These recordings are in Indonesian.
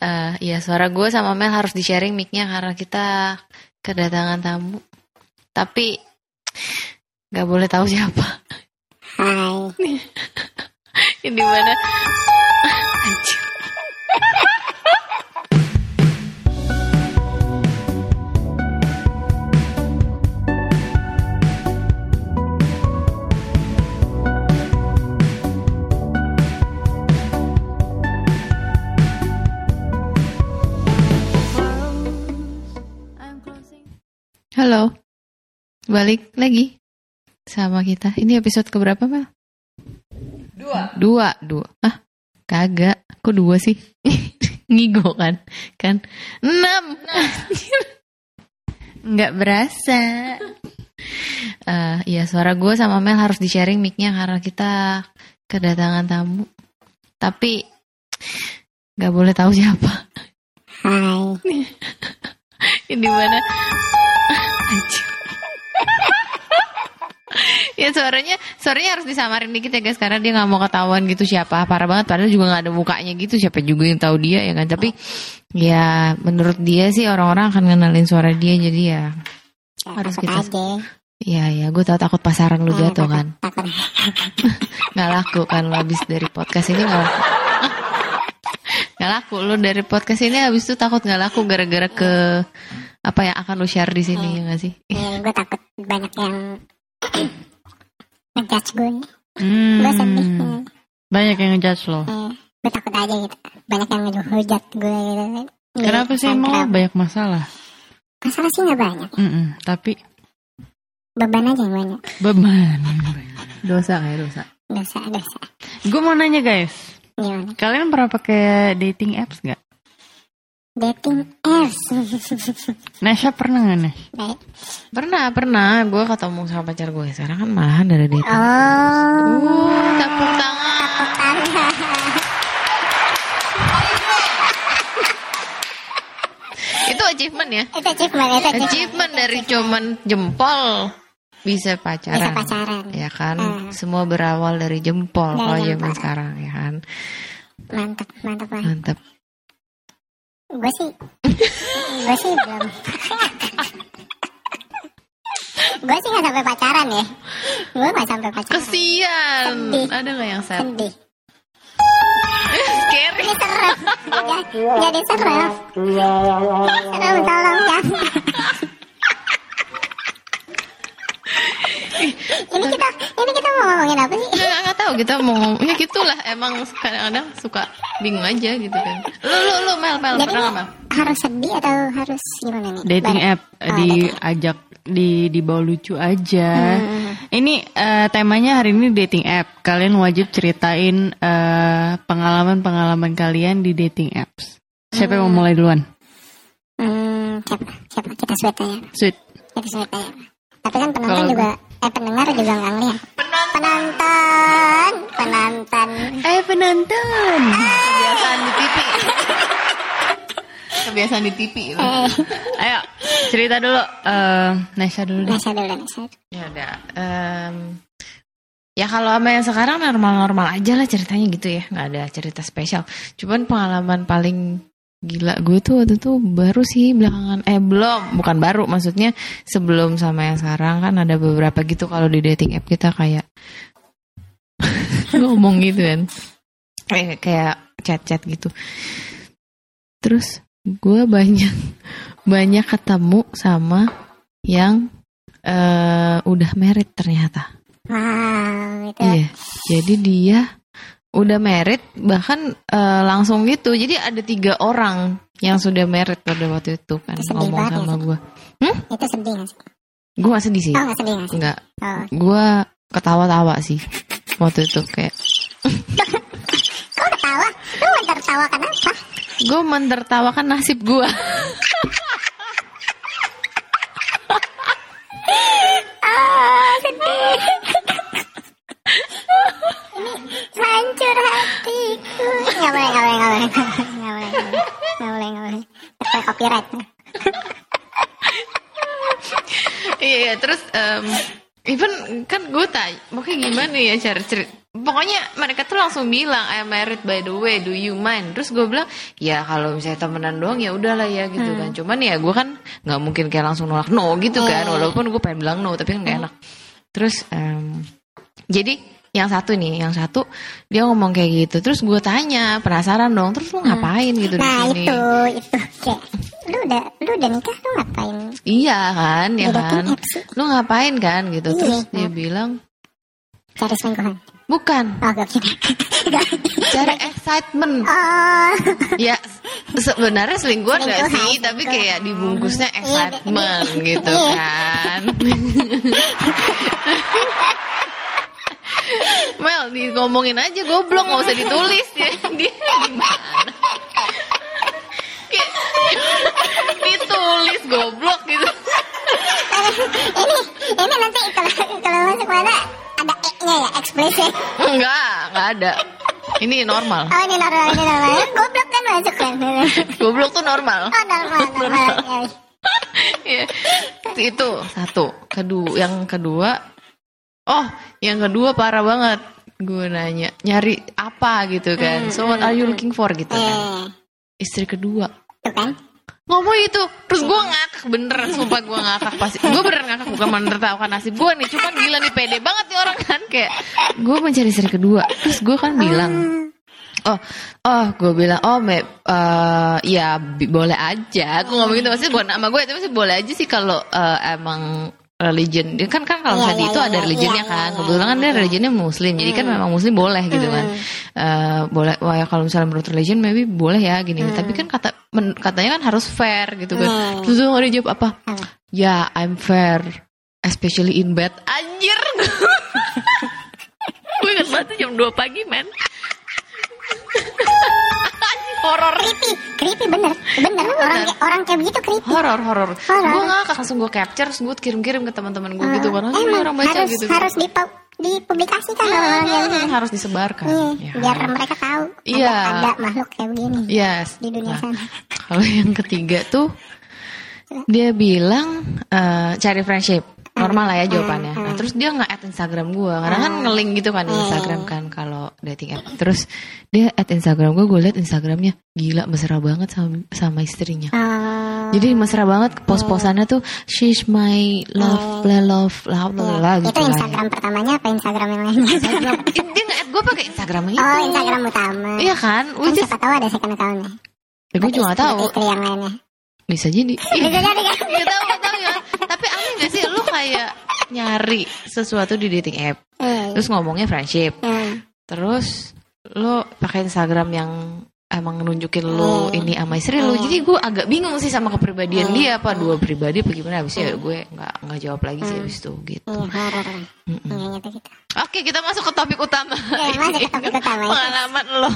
Eh, Iya suara gue sama Mel harus di sharing mic-nya karena kita kedatangan tamu. Tapi nggak boleh tahu siapa. Hai. Di mana? Halo, balik lagi sama kita. Ini episode keberapa, Mel? Dua. Dua, dua. Ah, kagak. Kok dua sih? Ngigo kan? Kan? Enam. Anjir. Nggak berasa. Eh, Iya, suara gue sama Mel harus di sharing mic-nya karena kita kedatangan tamu. Tapi nggak boleh tahu siapa. Hai. Di mana? Anjir. ya suaranya suaranya harus disamarin dikit ya guys karena dia nggak mau ketahuan gitu siapa parah banget padahal juga nggak ada mukanya gitu siapa juga yang tahu dia ya kan tapi ya menurut dia sih orang-orang akan ngenalin suara dia jadi ya Harus Takut kita- aja. ya ya gue tau takut pasaran lu Eh, jatuh kan Takut. nggak laku kan habis dari podcast ini nggak laku nggak laku lu dari podcast ini habis itu takut nggak laku gara-gara ke apa yang akan lu share di sini ya nggak sih Eh, gue takut banyak yang ngejudge gue. Hmm, Gue sedih. Eh, banyak yang ngejudge lo. eh, gue takut aja gitu. Banyak yang ngehujat gue gitu. Di Kenapa sih Instagram. banyak masalah? Masalah sih gak banyak. Mm-mm, tapi Beban aja yang banyak. beban. dosa kayak dosa Dosa, dosa. Gue mau nanya guys, Gimana? kalian pernah pakai dating apps nggak? Dating apps. Nesha pernah nggak Nesh? Baik. Pernah, pernah. Gue ketemu sama pacar gue. Sekarang kan malahan dari dating. Oh. Uh, tepuk tangan. Itu achievement ya. Itu achievement, itu achievement. Achievement dari cuman jempol bisa Bisa pacaran. pacaran. Ya kan, Hmm. semua berawal dari jempol Dari kalau jempol. zaman sekarang ya kan. Mantap, mantap banget. Mantap. Gue sih, gue sih belum. gue sih gak sampai pacaran ya. Gue gak sampai pacaran. Kesian. Sedih. Ada nggak yang sad? Sedih. Scary. Ini serem. Jadi- Jadi serem. Serem, tolong jangan. Ini kita, ini kita mau ngomongin apa sih? Nggak, nggak tahu kita mau ngomong ya gitulah emang kadang-kadang suka bingung aja gitu kan lu lu lu mel mel Jadi pernah nggak, mel harus sedih atau harus gimana nih? Dating Bareng. app Oh, diajak di dibawa lucu aja. Hmm. Ini eh, temanya hari ini dating app. Kalian wajib ceritain eh, pengalaman-pengalaman kalian di dating apps. Siapa yang mau mulai duluan? Hmm, siapa? Siapa? Kita sweet aja. Sweet. Kita sweet aja. Tapi kan penonton Kalau- juga, eh pendengar juga nggak ngeliat. Penonton, penonton. Eh penonton. kebiasaan di TV kebiasaan di TV itu. Eh, Ayo cerita dulu. Eh Nesha dulu deh. Nasa dulu, Nasa. ya udah em, ya kalau sama yang sekarang normal-normal aja lah ceritanya gitu ya nggak ada cerita spesial cuman pengalaman paling gila gue tuh waktu itu baru sih belakangan eh belum bukan baru maksudnya sebelum sama yang sekarang kan ada beberapa gitu kalau di dating app kita kayak ngomong gitu kan. Kayak kayak chat-chat gitu. Terus gue banyak banyak ketemu sama yang eh udah married ternyata. Wow, itu. Iya, jadi dia udah married bahkan eh, langsung gitu. Jadi ada tiga orang yang sudah married pada waktu itu kan Sedih ngomong banget sama gue. Itu sedih gak sih? Gue gak sedih sih, Oh, gak sedih gak sih? enggak. Oh. Gue ketawa-tawa sih waktu itu kayak Kok ketawa? Lu mau tertawa kenapa? gue mentertawakan nasib gue. Ah, sedih. Ini hancur hatiku. Gak boleh, gak boleh, gak boleh. Gak boleh, gak boleh. Gak boleh, gak. Terkena copyright. Iya, iya, terus em, even kan gue tanya, makanya gimana ya cara cerita pokoknya mereka tuh langsung bilang I'm married by the way do you mind terus gue bilang ya kalau misalnya temenan doang ya udahlah ya gitu kan cuman ya gue kan nggak mungkin kayak langsung nolak no gitu kan walaupun gue pengen bilang no tapi kan nggak enak terus em, jadi yang satu nih yang satu dia ngomong kayak gitu. Terus gue tanya penasaran dong terus lu ngapain gitu di Nah sini? itu itu. Kayak lu udah lu udah nikah lu ngapain? iya kan ya Di kan? lu ngapain kan gitu. Iya. terus dia bilang Cari selingkuhan. bukan. Oh cari excitement. Oh. Ya sebenarnya selingkuhan gak Selingkuhan, sih Tapi kayak dibungkusnya Iya, excitement gitu Iya. kan Mel di ngomongin aja goblok nggak usah ditulis ya dia gimana ditulis goblok gitu ini ini nanti kalau kalau masuk mana ada e-nya ya eksplisit. enggak enggak ada ini normal Oh ini normal ini normal. Goblok kan masuk kan. goblok tuh normal Oh normal normal. Ya. Iya. itu satu kedua yang kedua oh yang kedua parah banget. Gue nanya nyari apa? gitu kan. So what are you looking for? gitu kan. Eh, istri kedua. Tuh kan. ngomong itu terus gue ngakak bener sumpah gue ngakak pasti. Gue bener ngakak bukan menertawakan nasib gue nih. Cuman gila nih pede banget nih orang kan. Kayak gue mencari istri kedua terus gue kan bilang Oh, oh, gue bilang, oh, me, eh, ya boleh aja. Gue ngomong gitu, maksudnya bukan nama gue, tapi sih boleh aja sih kalau eh, emang religion. Dia kan kan kalau Iya, misalnya iya, itu iya, ada religionnya iya, kan. iya, Kebetulan kan dia religionnya muslim, jadi kan memang muslim boleh gitu kan. Eh, boleh, wah ya kalau misalnya menurut religion maybe boleh ya gini. Tapi kan kata men- katanya kan harus fair gitu kan. Terus nggak dijawab apa? Ya, I'm fair, especially in bed. Anjir. gue inget banget jam 2 pagi, men. Horor. Creepy, creepy bener, bener orang kayak orang kayak begitu creepy. Horor, horor. Gue ngakak langsung gue capture, terus gue kirim-kirim ke teman-teman gue gitu kan. Emang orang baca harus gitu. harus dipu- dipublikasikan orang kayak begitu. Hmm, harus disebarkan. Iya, Ya. biar mereka tahu Iya. ada, ada makhluk kayak begini Yes. di dunia Nah, sana. Kalau yang ketiga tuh dia bilang eh, cari friendship normal lah ya jawabannya. Nah, terus dia nggak add Instagram gue karena kan nge-link gitu kan di Instagram kan kalau dating app. Terus dia add Instagram gue, gue liat Instagramnya gila mesra banget sama sama istrinya. Oh, Jadi mesra banget pos-posannya tuh she's my love, blah love, blah blah blah itu gitu lah. Instagram pertamanya apa Instagram yang lainnya? Ih, Dia nggak add gue pakai Instagram itu. oh, Instagram utama. Iya kan? Kan is, siapa tahu ada second accountnya. gue juga gak tahu. Istri yang lainnya. Bisa jadi. Bisa jadi kan? Gak tahu, gak tahu ya. Tapi aneh gak sih lu kayak nyari sesuatu di dating app, Eh, terus ngomongnya friendship, eh, terus lu pakai Instagram yang emang nunjukin lu ini sama istri lu. Jadi gue agak bingung sih sama kepribadian dia apa dua pribadi apa gimana habis ya gue nggak nggak jawab lagi sih habis itu gitu. Gitu, gitu. Oke kita masuk ke topik utama. Oke, masuk ke topik utama. Pengalaman lo.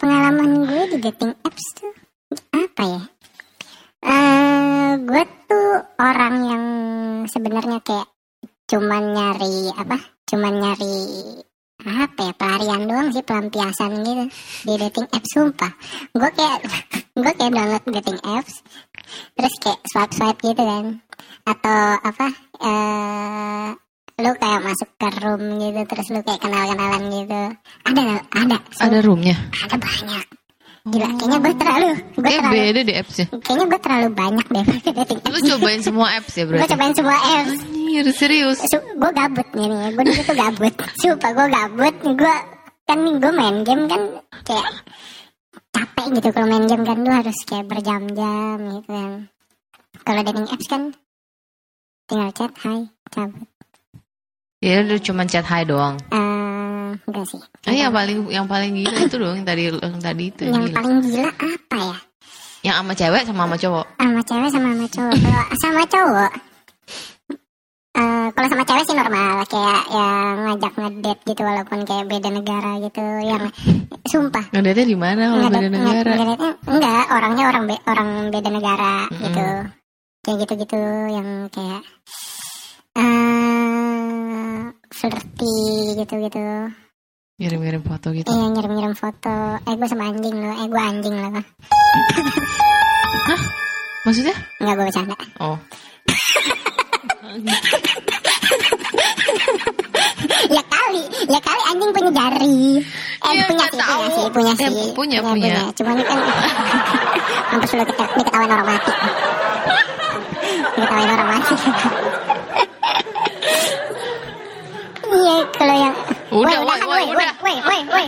Pengalaman gue di dating apps tuh apa ya? Eh, gue tuh orang yang sebenarnya kayak cuman nyari apa? Cuman nyari apa ya pelarian doang sih pelampiasan gitu di dating apps sumpah. Gue kayak gue kayak download dating apps terus kayak swipe swipe gitu kan. Atau apa eh lu kayak masuk ke room gitu terus lu kayak kenal kenalan gitu. Ada ada Ada roomnya. ada banyak gila kayaknya gue terlalu gue Kayak terlalu beda di appsnya. kayaknya gue terlalu banyak deh pakai dating Lu cobain semua apps ya gue berarti. cobain semua apps. Anjir serius. gue gabut nih nih. Gue dulu tuh gabut. Sumpah gue gabut gue kan gue main game kan kayak capek gitu kalau main game kan. Lu harus kayak berjam-jam gitu kan. Kalau dating apps kan tinggal chat hai cabut. Ya udah cuma chat hi doang. Enggak sih. Ah, yang paling yang paling gila itu dong yang tadi yang tadi itu yang gila. paling gila apa ya? Yang sama cewek sama sama cowok. sama cewek sama sama cowok. Kalau sama cowok eh kalau sama cewek sih normal. Kayak yang ngajak ngedate gitu walaupun kayak beda negara gitu yang sumpah. Ngedate di mana kalau beda negara? ngedate- enggak orangnya orang be- orang beda negara gitu. Kayak gitu gitu yang kayak flirty gitu gitu Ngirim-ngirim foto gitu. iya ngirim ngirim foto eh gue sama anjing loh eh gue anjing loh Maksudnya? enggak gue bercanda Oh. ya kali ya kali anjing punya jari. Eh Iya, punya sih, punya sih, punya Eh, sih. punya, punya. Cuman kan mampus lu kita diketawain orang mati. Diketawain orang mati. Iya, kalau yang Udah, Woi, udah. woi, woi, woi.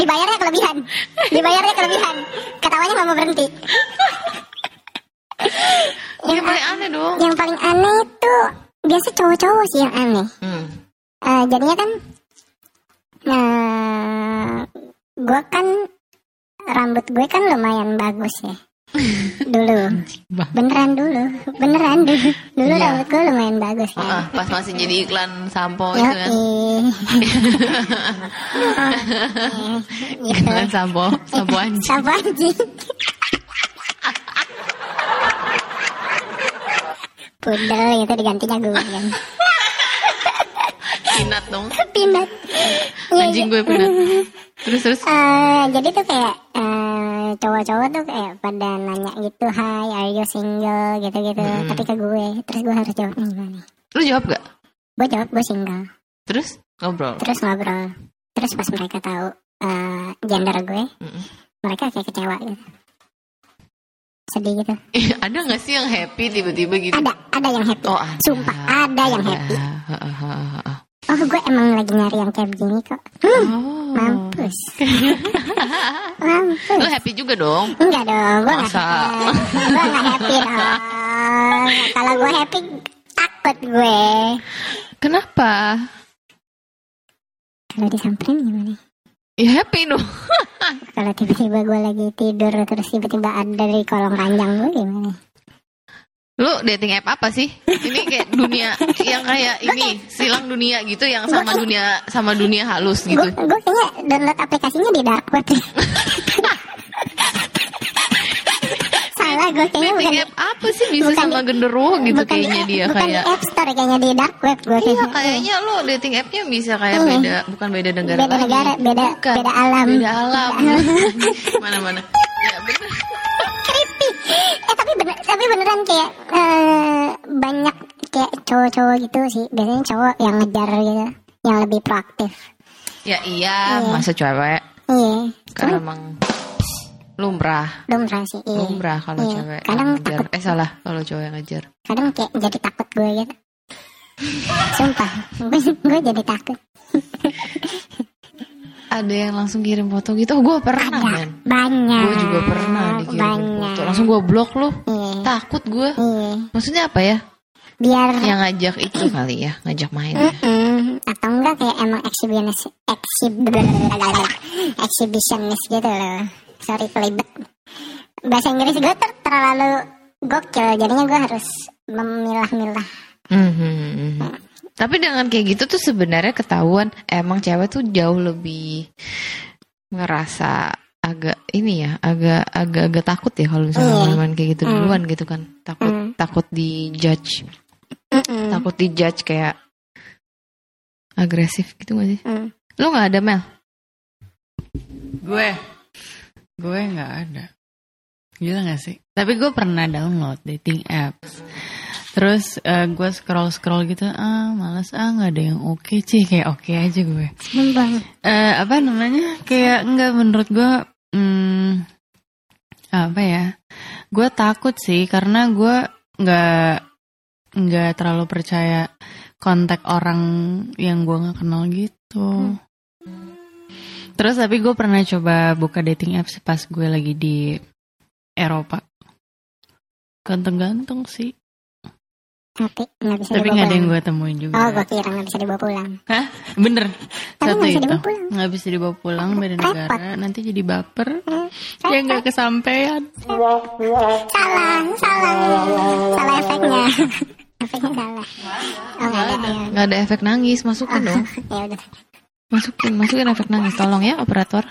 Dibayarnya kelebihan. Dibayarnya kelebihan. Ketawanya nggak mau berhenti. Yang paling aneh dong. Yang paling aneh itu biasa cowok-cowok sih yang aneh. Hmm. Eh, jadinya kan nah gue kan rambut gue kan lumayan bagus ya dulu beneran dulu beneran dulu dulu Iya. rambut gue lumayan bagus ya Ah, pas masih jadi iklan sampo itu kan. gitu Iklan sampo, sampo anjing. Siapa anjing pudel itu digantinya gue kan Pinat dong. pinat Iya, Anjing iya. gue pinat. Terus terus. Eh, jadi tuh kayak eh, cowok-cowok tuh kayak pada nanya gitu, Hai, are you single gitu-gitu. Mm-mm. Tapi ke gue, terus gue harus jawabnya gimana? Lu jawab gak? Gue jawab gue single. Terus ngobrol. Terus ngobrol. Terus pas mereka tahu eh, gender gue, Mm-mm. mereka kayak kecewa gitu. Sedih gitu. Eh, ada gak sih yang happy tiba-tiba gitu? Ada, ada yang happy. Oh, ada. Sumpah, ada yang happy. Oh, gue emang lagi nyari yang kayak begini kok. Hmm, Oh. mampus. mampus. Lu happy juga dong. Enggak dong, gue gak. Gue gak happy dong. Kalau gue happy, takut gue. Kenapa? Kalau disamperin gimana? Ya happy dong. Kalau tiba-tiba gue lagi tidur terus tiba-tiba ada di kolong ranjang gue gimana? Lu dating app apa sih? Ini kayak dunia yang kayak ini silang dunia gitu yang sama dunia sama dunia halus gitu. Gue kayaknya download aplikasinya di dark web. Salah gue kayaknya bukan Dating app apa sih bisa bukan sama genderuwo gitu bukan kayaknya di, dia bukan kayak App Store kayaknya di dark web gue Iya kayaknya. lo dating appnya bisa kayak Iya. beda bukan beda negara beda lagi. negara, beda Bukan. beda alam. Beda alam. mana mana. Ya bener. tapi bener, tapi beneran kayak eh, banyak kayak cowok-cowok gitu sih. Biasanya cowok yang ngejar gitu, yang lebih proaktif. Ya iya, Iya. masa cewek Iya, kan cuman emang lumrah. lumrah sih. Iya. Lumrah kalau Iya. cewek Kadang yang ngejar. takut, Eh salah, kalau cowok yang ngejar. kadang kayak jadi takut gue gitu. Sumpah, gue, gue jadi takut. Ada yang langsung kirim foto gitu. Oh, gue pernah, Ada, men. banyak. Gue juga pernah dikirim Banyak. foto. Langsung gue blok loh. Iya, Takut gue. iya. Maksudnya apa ya? Biar Yang ngajak itu kali ya, ngajak main ya. Mm-mm. atau enggak kayak emang exhibitionist exhib exhibitionist gitu loh sorry kelibet bahasa Inggris gue ter terlalu gokil jadinya gue harus memilah-milah Mhm. Tapi dengan kayak gitu tuh sebenarnya ketahuan emang cewek tuh jauh lebih ngerasa agak ini ya, agak agak agak takut ya kalau misalnya Iya. main-main kayak gitu Hmm. duluan gitu kan. Takut Hmm. takut di judge, Mm-mm. takut di judge kayak agresif gitu gak sih? Mm. Lu nggak ada Mel? Gue, gue nggak ada. Gila gak sih? Tapi gue pernah download dating apps. Terus eh, gue scroll scroll gitu, ah males ah nggak ada yang oke sih kayak oke aja gue. Eh apa namanya? Kayak nggak menurut gue, hmm, apa ya? Gue takut sih karena gue nggak nggak terlalu percaya kontak orang yang gue nggak kenal gitu. Terus tapi gue pernah coba buka dating apps pas gue lagi di Eropa. Ganteng-ganteng sih. Tapi nggak bisa Tapi dibawa nggak ada yang gue temuin juga. oh gue kira nggak bisa dibawa pulang Hah? Bener. tapi Satu nggak bisa itu. dibawa pulang Nggak bisa dibawa pulang beda negara. Nanti jadi baper. Hmm, Ya nggak kesampaian. salah salah salah efeknya efeknya salah oh nggak ada Nggak ada efek nangis, masukin dong. ya udah Masukin, masukin efek nangis, tolong ya operator.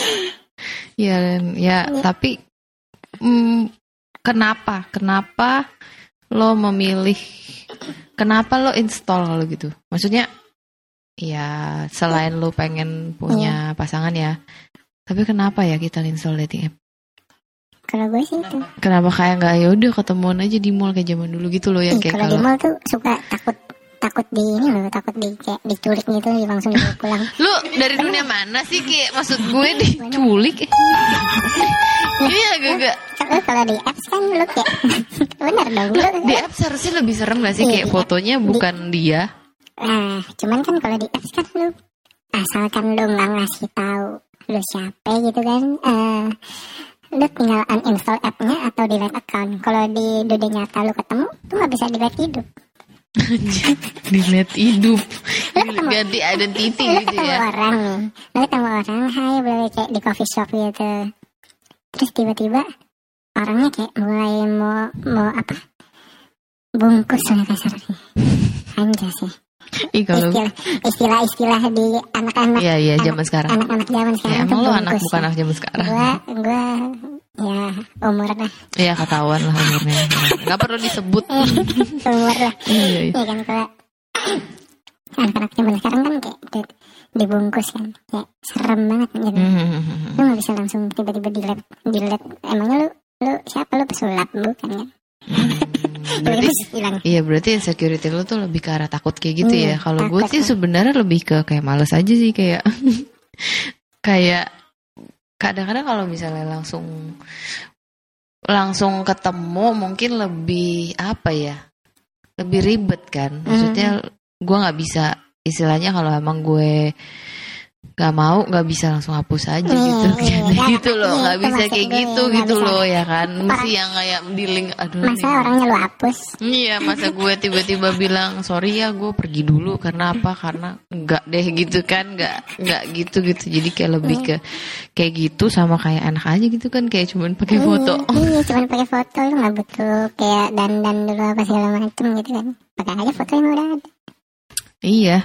ya, ya, tapi mm, kenapa, kenapa lo memilih, kenapa lo install kalau gitu? Maksudnya, ya selain lo pengen punya pasangan ya, tapi kenapa ya kita install dating app? kalau gue sih itu Kenapa kayak nggak ya udah ketemuan aja di mall kayak zaman dulu gitu loh Ih, kayak kalau di mall tuh suka takut takut di ini loh takut di kayak diculik gitu langsung dibawa pulang Lu dari dunia mana sih kayak maksud gue diculik? Iya agak-agak lu kalau di apps kan lu kayak bener dong lu di apps harusnya lebih serem gak sih kayak fotonya bukan dia? Nah, cuman kan kalau di apps kan lu asalkan lu nggak ngasih tahu lu siapa gitu kan, eh lu tinggal uninstall app-nya atau delete account. Kalau di dunia nyata lu ketemu, lu nggak bisa delete hidup. Dilihat hidup, ganti identity Lu gitu ketemu ya. orang nih, lu ketemu orang, hai boleh kayak di coffee shop gitu. Terus tiba-tiba orangnya kayak mulai mau mau apa? Bungkus lah kasarnya. Anjas sih. Ih kalau Istilah istilah istilah di anak-anak Iya iya anak- zaman sekarang. anak-anak zaman Ya, sekarang emang tuh lo anak bukan ya. anak zaman sekarang. Gua gua ya umur lah Iya ketahuan lah umurnya. Gak perlu disebut. umur lah. Iya iya. Iya kan kalau anak-anak zaman sekarang kan kayak di- dibungkus kan kayak serem banget gitu. Hmm. Lu nggak bisa langsung tiba-tiba delete delete. Emangnya lu lu siapa lu pesulap bukan kan? Berarti. Iya berarti insecurity lu tuh lebih ke arah takut kayak gitu Iya, ya. Kalau gue sih sebenarnya lebih ke kayak males aja sih kayak kayak kadang-kadang kalau misalnya langsung langsung ketemu mungkin lebih apa ya lebih ribet kan. Maksudnya gue nggak bisa istilahnya kalau emang gue nggak mau nggak bisa langsung hapus aja Iya, gitu iya, Kayak iya. gitu loh Iya, nggak bisa kayak gue, gitu nggak gitu bisa. loh ya kan mesti yang kayak di link aduh Masa ini- orangnya lu hapus? Iya, masa gue tiba-tiba bilang sorry ya gue pergi dulu karena apa? Karena enggak deh gitu kan, enggak enggak gitu gitu. Jadi kayak lebih ke kayak gitu sama kayak anak aja gitu kan kayak cuman pakai foto. Iya, iya cuman pakai foto lu nggak butuh kayak dandan dulu apa segala macem gitu kan. Pakai aja foto yang udah ada. Iya.